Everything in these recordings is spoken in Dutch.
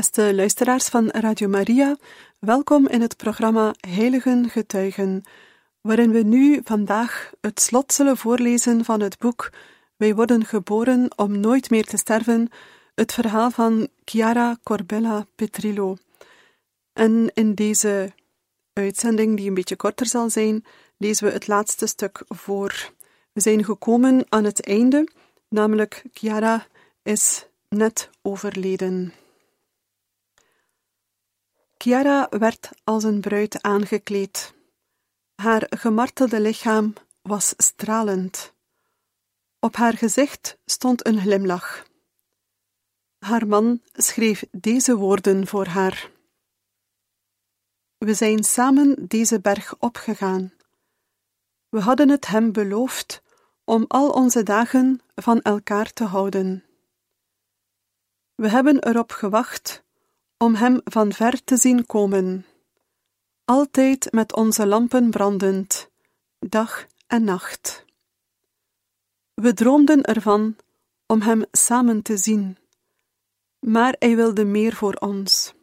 Beste luisteraars van Radio Maria, welkom in het programma Heiligen Getuigen, waarin we nu vandaag het slot zullen voorlezen van het boek Wij worden geboren om nooit meer te sterven, het verhaal van Chiara Corbella Petrillo. En in deze uitzending, die een beetje korter zal zijn, lezen we het laatste stuk voor. We zijn gekomen aan het einde, namelijk Chiara is net overleden. Chiara werd als een bruid aangekleed. Haar gemartelde lichaam was stralend. Op haar gezicht stond een glimlach. Haar man schreef deze woorden voor haar. We zijn samen deze berg opgegaan. We hadden het hem beloofd om al onze dagen van elkaar te houden. We hebben erop gewacht om hem van ver te zien komen, altijd met onze lampen brandend, dag en nacht. We droomden ervan om hem samen te zien, maar hij wilde meer voor ons.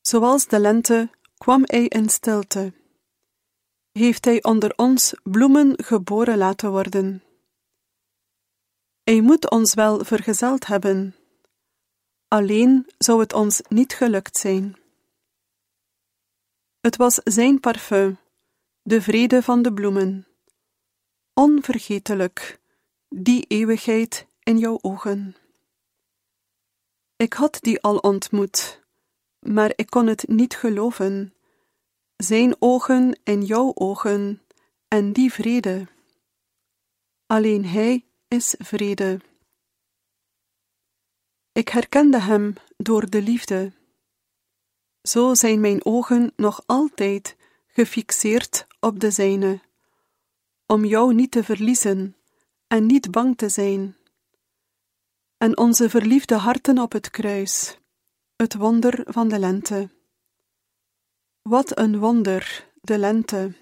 Zoals de lente kwam hij in stilte. Heeft hij onder ons bloemen geboren laten worden. Hij moet ons wel vergezeld hebben Alleen zou het ons niet gelukt zijn. Het was zijn parfum, de vrede van de bloemen. Onvergetelijk, die eeuwigheid in jouw ogen. Ik had die al ontmoet, maar ik kon het niet geloven. Zijn ogen in jouw ogen en die vrede. Alleen Hij is vrede. Ik herkende hem door de liefde. Zo zijn mijn ogen nog altijd gefixeerd op de zijne, om jou niet te verliezen en niet bang te zijn. En onze verliefde harten op het kruis, het wonder van de lente. Wat een wonder, de lente.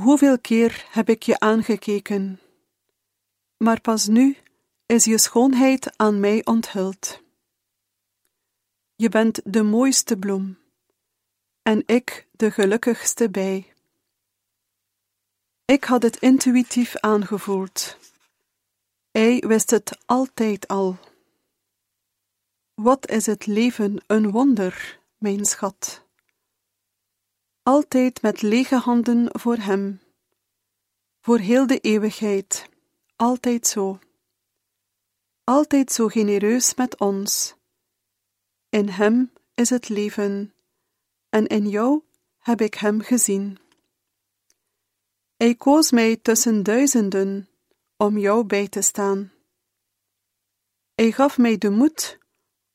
Hoeveel keer heb ik je aangekeken, maar pas nu is je schoonheid aan mij onthuld. Je bent de mooiste bloem, en ik de gelukkigste bij. Ik had het intuïtief aangevoeld. Hij wist het altijd al. Wat is het leven een wonder, mijn schat. Altijd met lege handen voor hem, voor heel de eeuwigheid, altijd zo altijd zo genereus met ons. In Hem is het leven, en in jou heb ik Hem gezien. Hij koos mij tussen duizenden om jou bij te staan. Hij gaf mij de moed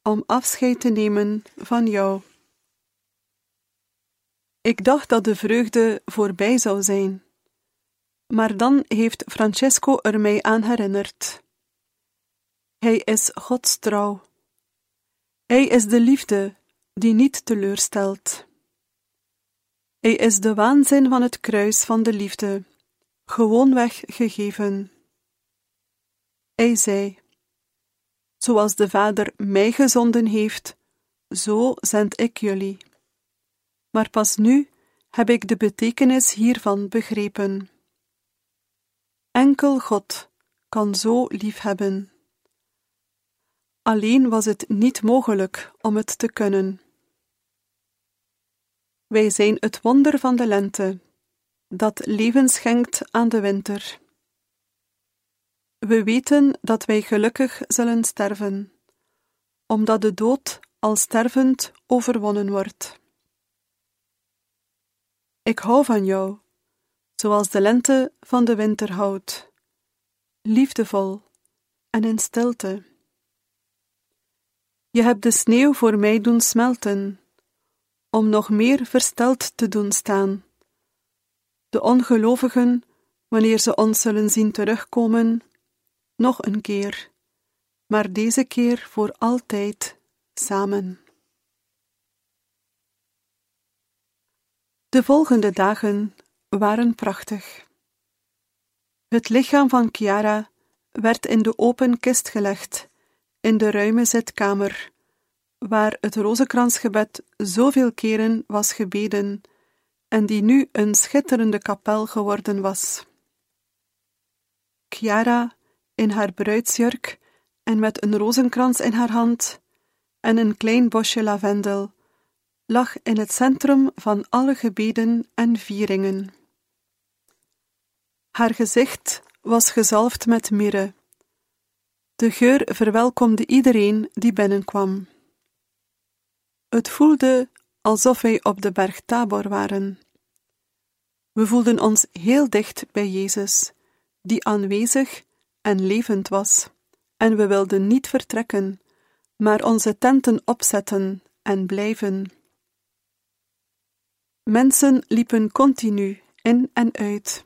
om afscheid te nemen van jou. Ik dacht dat de vreugde voorbij zou zijn, maar dan heeft Francesco er mij aan herinnerd. Hij is Gods trouw. Hij is de liefde die niet teleurstelt. Hij is de waanzin van het kruis van de liefde, gewoonweg gegeven. Hij zei: Zoals de Vader mij gezonden heeft, zo zend ik jullie. Maar pas nu heb ik de betekenis hiervan begrepen. Enkel God kan zo liefhebben. Alleen was het niet mogelijk om het te kunnen. Wij zijn het wonder van de lente, dat leven schenkt aan de winter. We weten dat wij gelukkig zullen sterven, omdat de dood al stervend overwonnen wordt. Ik hou van jou, zoals de lente van de winter houdt, liefdevol en in stilte. Je hebt de sneeuw voor mij doen smelten, om nog meer versteld te doen staan. De ongelovigen, wanneer ze ons zullen zien terugkomen, nog een keer, maar deze keer voor altijd samen. De volgende dagen waren prachtig. Het lichaam van Chiara werd in de open kist gelegd, in de ruime zitkamer, waar het rozenkransgebed zoveel keren was gebeden en die nu een schitterende kapel geworden was. Chiara, in haar bruidsjurk en met een rozenkrans in haar hand en een klein bosje lavendel, lag in het centrum van alle gebeden en vieringen. Haar gezicht was gezalfd met mirre. De geur verwelkomde iedereen die binnenkwam. Het voelde alsof wij op de berg Tabor waren. We voelden ons heel dicht bij Jezus, die aanwezig en levend was, en we wilden niet vertrekken, maar onze tenten opzetten en blijven. Mensen liepen continu in en uit.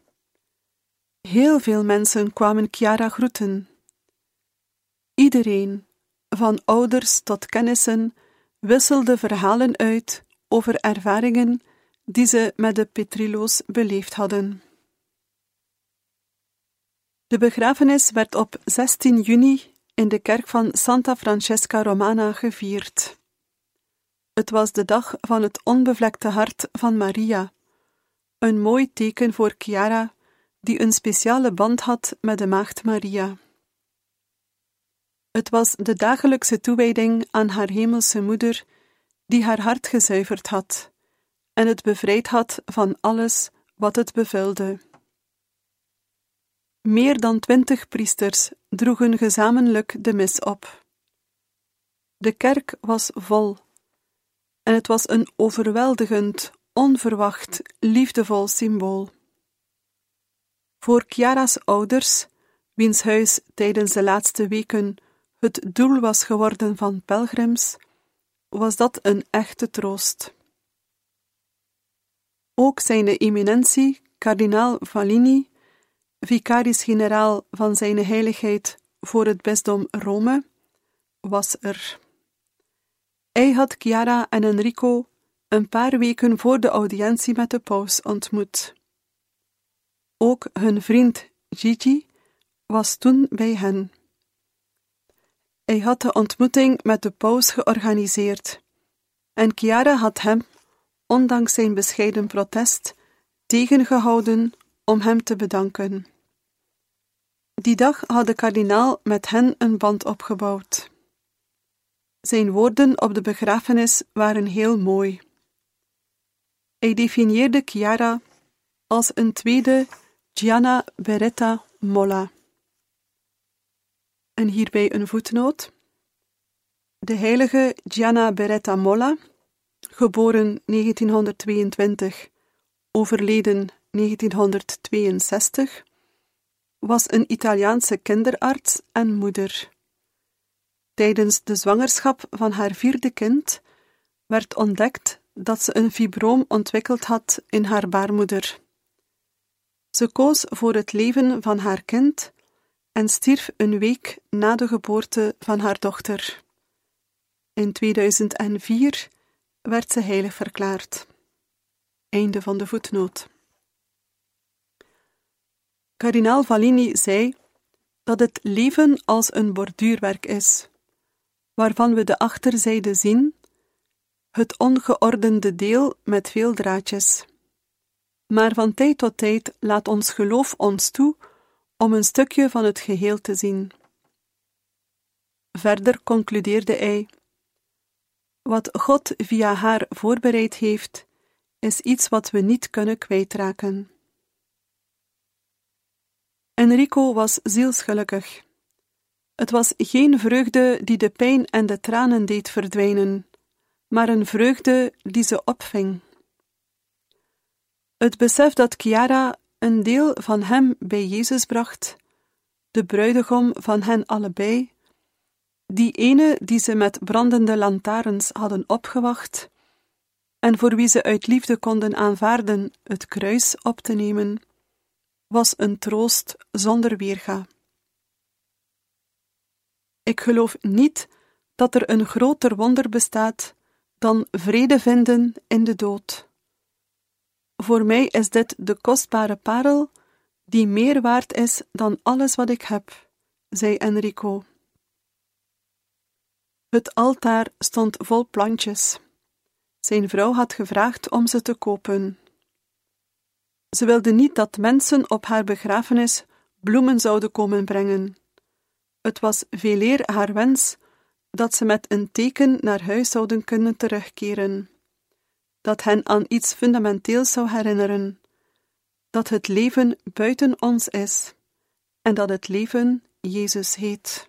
Heel veel mensen kwamen Chiara groeten. Iedereen, van ouders tot kennissen, wisselde verhalen uit over ervaringen die ze met de Petrilo's beleefd hadden. De begrafenis werd op 16 juni in de kerk van Santa Francesca Romana gevierd. Het was de dag van het onbevlekte hart van Maria, een mooi teken voor Chiara, die een speciale band had met de Maagd Maria. Het was de dagelijkse toewijding aan haar hemelse moeder, die haar hart gezuiverd had en het bevrijd had van alles wat het bevulde. Meer dan twintig priesters droegen gezamenlijk de mis op. De kerk was vol, en het was een overweldigend, onverwacht, liefdevol symbool. Voor Chiara's ouders, wiens huis tijdens de laatste weken het doel was geworden van pelgrims, was dat een echte troost. Ook zijn eminentie, kardinaal Valini, vicaris-generaal van zijn heiligheid voor het bisdom Rome, was er. Hij had Chiara en Enrico een paar weken voor de audiëntie met de paus ontmoet. Ook hun vriend Gigi was toen bij hen. Hij had de ontmoeting met de paus georganiseerd en Chiara had hem, ondanks zijn bescheiden protest, tegengehouden om hem te bedanken. Die dag had de kardinaal met hen een band opgebouwd. Zijn woorden op de begrafenis waren heel mooi. Hij definieerde Chiara als een tweede Gianna Beretta Molla. En hierbij een voetnoot. De heilige Gianna Beretta Molla, geboren 1922, overleden 1962, was een Italiaanse kinderarts en moeder. Tijdens de zwangerschap van haar vierde kind werd ontdekt dat ze een fibroom ontwikkeld had in haar baarmoeder. Ze koos voor het leven van haar kind en stierf een week na de geboorte van haar dochter. In 2004 werd ze heilig verklaard. Einde van de voetnoot. Kardinaal Valini zei dat het leven als een borduurwerk is, waarvan we de achterzijde zien, het ongeordende deel met veel draadjes. Maar van tijd tot tijd laat ons geloof ons toe om een stukje van het geheel te zien. Verder concludeerde hij: Wat God via haar voorbereid heeft, is iets wat we niet kunnen kwijtraken. Enrico was zielsgelukkig. Het was geen vreugde die de pijn en de tranen deed verdwijnen, maar een vreugde die ze opving. Het besef dat Chiara een deel van hem bij Jezus bracht, de bruidegom van hen allebei, die ene die ze met brandende lantaarns hadden opgewacht, en voor wie ze uit liefde konden aanvaarden het kruis op te nemen, was een troost zonder weerga. Ik geloof niet dat er een groter wonder bestaat dan vrede vinden in de dood. Voor mij is dit de kostbare parel die meer waard is dan alles wat ik heb, zei Enrico. Het altaar stond vol plantjes. Zijn vrouw had gevraagd om ze te kopen. Ze wilde niet dat mensen op haar begrafenis bloemen zouden komen brengen. Het was veeleer haar wens dat ze met een teken naar huis zouden kunnen terugkeren, dat hen aan iets fundamenteels zou herinneren, dat het leven buiten ons is en dat het leven Jezus heet.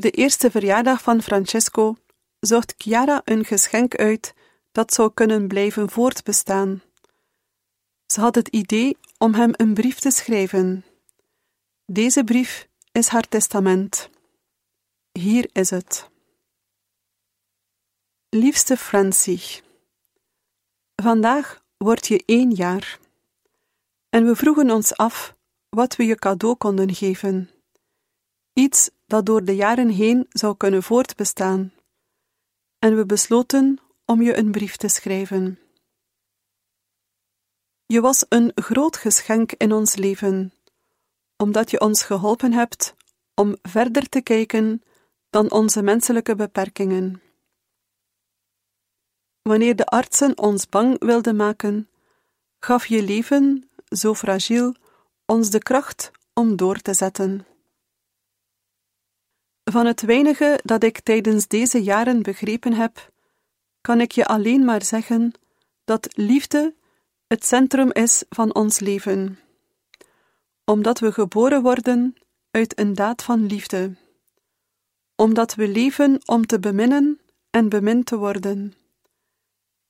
Voor de eerste verjaardag van Francesco zocht Chiara een geschenk uit dat zou kunnen blijven voortbestaan. Ze had het idee om hem een brief te schrijven. Deze brief is haar testament. Hier is het. Liefste Francie, vandaag word je één jaar. En we vroegen ons af wat we je cadeau konden geven. Iets dat door de jaren heen zou kunnen voortbestaan. En we besloten om je een brief te schrijven. Je was een groot geschenk in ons leven, omdat je ons geholpen hebt om verder te kijken dan onze menselijke beperkingen. Wanneer de artsen ons bang wilden maken, gaf je leven, zo fragiel, ons de kracht om door te zetten. Van het weinige dat ik tijdens deze jaren begrepen heb, kan ik je alleen maar zeggen dat liefde het centrum is van ons leven, omdat we geboren worden uit een daad van liefde, omdat we leven om te beminnen en bemind te worden,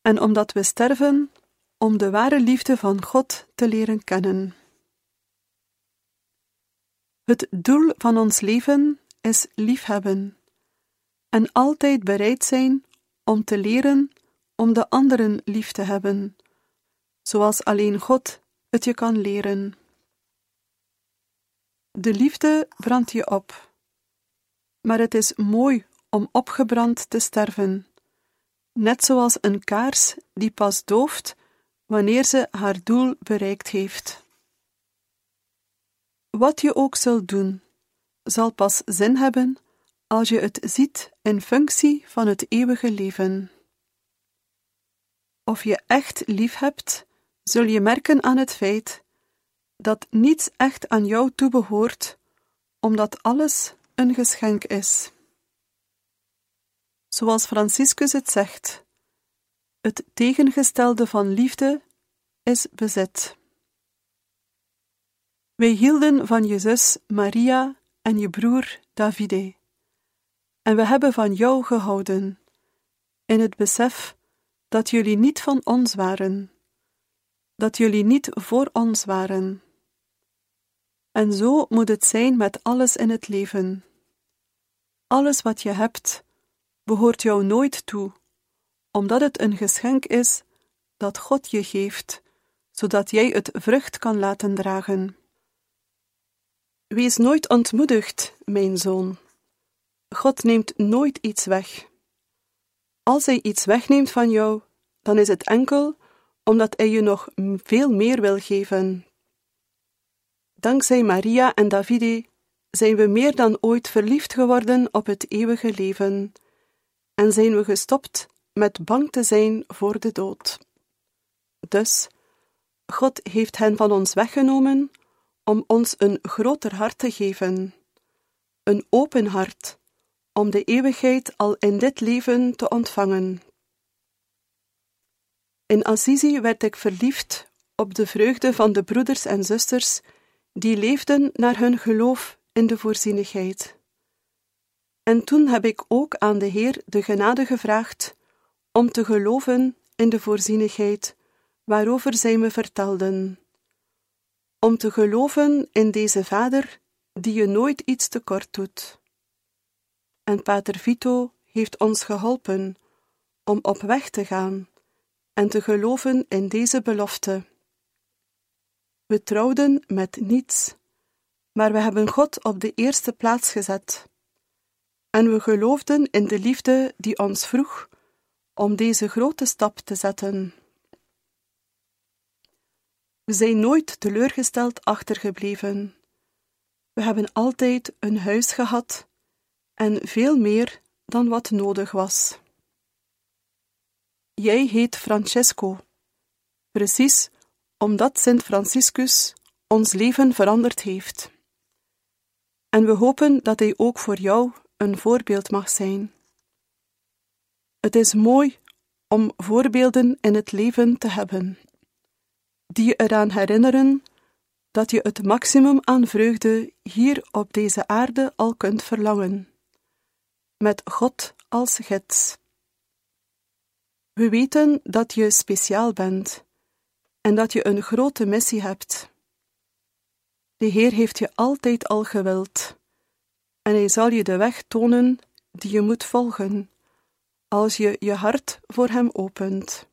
en omdat we sterven om de ware liefde van God te leren kennen. Het doel van ons leven is liefhebben, en altijd bereid zijn om te leren om de anderen lief te hebben, zoals alleen God het je kan leren. De liefde brandt je op, maar het is mooi om opgebrand te sterven, net zoals een kaars die pas dooft wanneer ze haar doel bereikt heeft. Wat je ook zult doen, zal pas zin hebben als je het ziet in functie van het eeuwige leven. Of je echt lief hebt, zul je merken aan het feit dat niets echt aan jou toebehoort, omdat alles een geschenk is. Zoals Franciscus het zegt, het tegengestelde van liefde is bezit. Wij hielden van je zus Maria en je broer Davide, en we hebben van jou gehouden, in het besef dat jullie niet van ons waren, dat jullie niet voor ons waren. En zo moet het zijn met alles in het leven. Alles wat je hebt, behoort jou nooit toe, omdat het een geschenk is dat God je geeft, zodat jij het vrucht kan laten dragen. Wees nooit ontmoedigd, mijn zoon. God neemt nooit iets weg. Als hij iets wegneemt van jou, dan is het enkel omdat hij je nog veel meer wil geven. Dankzij Maria en Davide zijn we meer dan ooit verliefd geworden op het eeuwige leven en zijn we gestopt met bang te zijn voor de dood. Dus, God heeft hen van ons weggenomen om ons een groter hart te geven, een open hart, om de eeuwigheid al in dit leven te ontvangen. In Assisi werd ik verliefd op de vreugde van de broeders en zusters die leefden naar hun geloof in de voorzienigheid. En toen heb ik ook aan de Heer de genade gevraagd om te geloven in de voorzienigheid waarover zij me vertelden. Om te geloven in deze Vader die je nooit iets tekort doet. En Pater Vito heeft ons geholpen om op weg te gaan en te geloven in deze belofte. We trouwden met niets, maar we hebben God op de eerste plaats gezet. En we geloofden in de liefde die ons vroeg om deze grote stap te zetten. We zijn nooit teleurgesteld achtergebleven. We hebben altijd een huis gehad en veel meer dan wat nodig was. Jij heet Francesco, precies omdat Sint Franciscus ons leven veranderd heeft. En we hopen dat hij ook voor jou een voorbeeld mag zijn. Het is mooi om voorbeelden in het leven te hebben, die je eraan herinneren dat je het maximum aan vreugde hier op deze aarde al kunt verlangen, met God als gids. We weten dat je speciaal bent en dat je een grote missie hebt. De Heer heeft je altijd al gewild, en Hij zal je de weg tonen die je moet volgen, als je je hart voor Hem opent.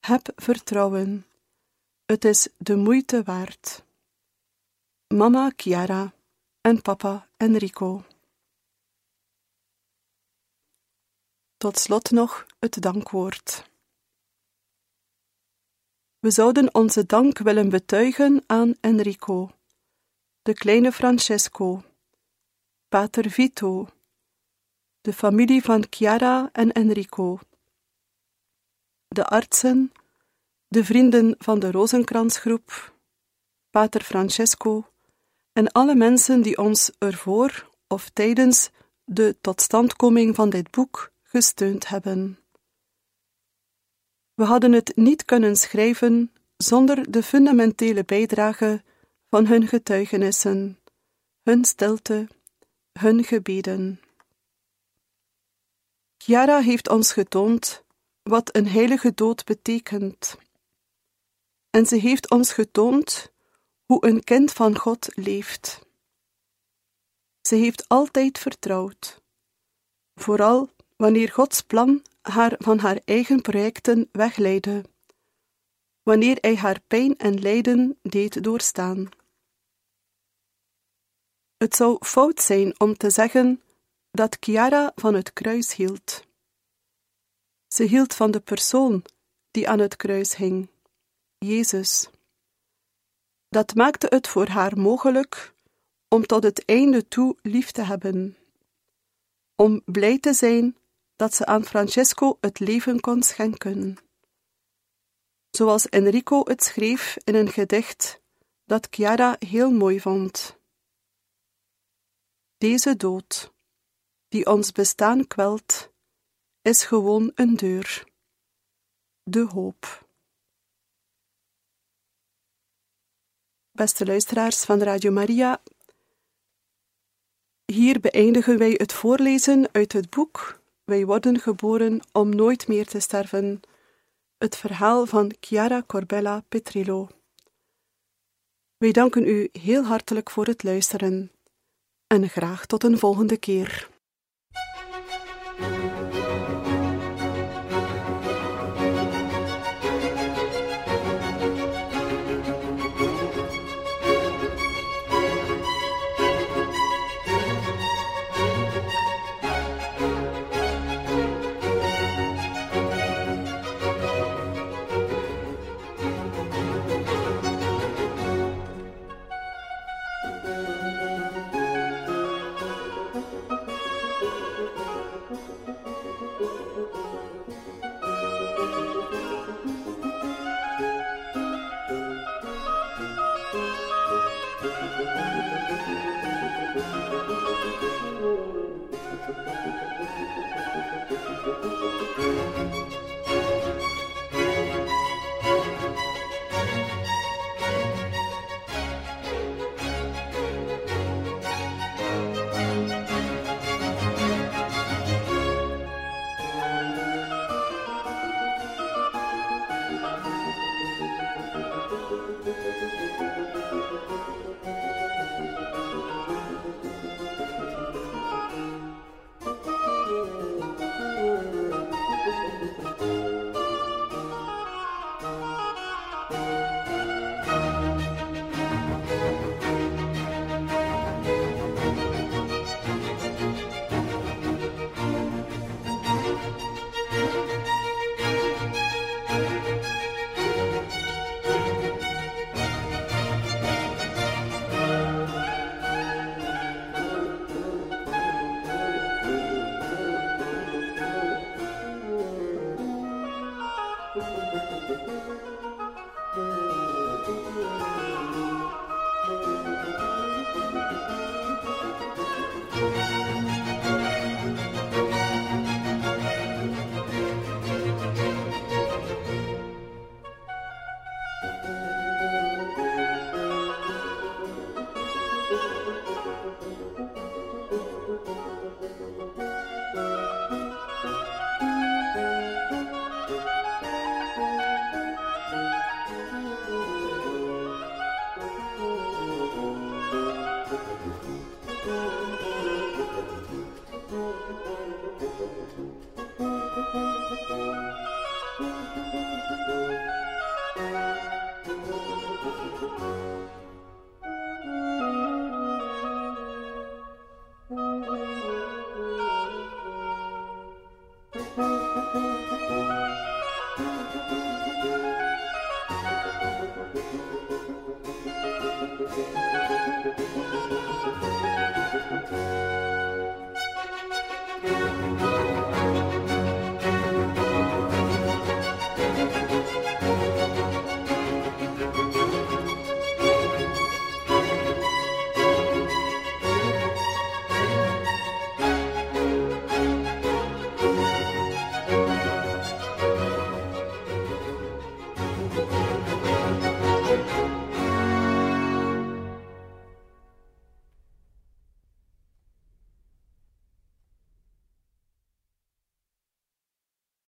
Heb vertrouwen, het is de moeite waard. Mama Chiara en papa Enrico. Tot slot nog het dankwoord. We zouden onze dank willen betuigen aan Enrico, de kleine Francesco, Pater Vito, de familie van Chiara en Enrico, de artsen, de vrienden van de Rozenkransgroep, Pater Francesco en alle mensen die ons ervoor of tijdens de totstandkoming van dit boek gesteund hebben. We hadden het niet kunnen schrijven zonder de fundamentele bijdrage van hun getuigenissen, hun stilte, hun gebeden. Chiara heeft ons getoond wat een heilige dood betekent. En ze heeft ons getoond hoe een kind van God leeft. Ze heeft altijd vertrouwd Vooral wanneer Gods plan haar van haar eigen projecten wegleidde, wanneer hij haar pijn en lijden deed doorstaan. Het zou fout zijn om te zeggen dat Chiara van het kruis hield. Ze hield van de persoon die aan het kruis hing, Jezus. Dat maakte het voor haar mogelijk om tot het einde toe lief te hebben, om blij te zijn dat ze aan Francesco het leven kon schenken. Zoals Enrico het schreef in een gedicht dat Chiara heel mooi vond. Deze dood, die ons bestaan kwelt, is gewoon een deur. De hoop. Beste luisteraars van Radio Maria, hier beëindigen wij het voorlezen uit het boek Wij worden geboren om nooit meer te sterven. Het verhaal van Chiara Corbella Petrillo. Wij danken u heel hartelijk voor het luisteren en graag tot een volgende keer.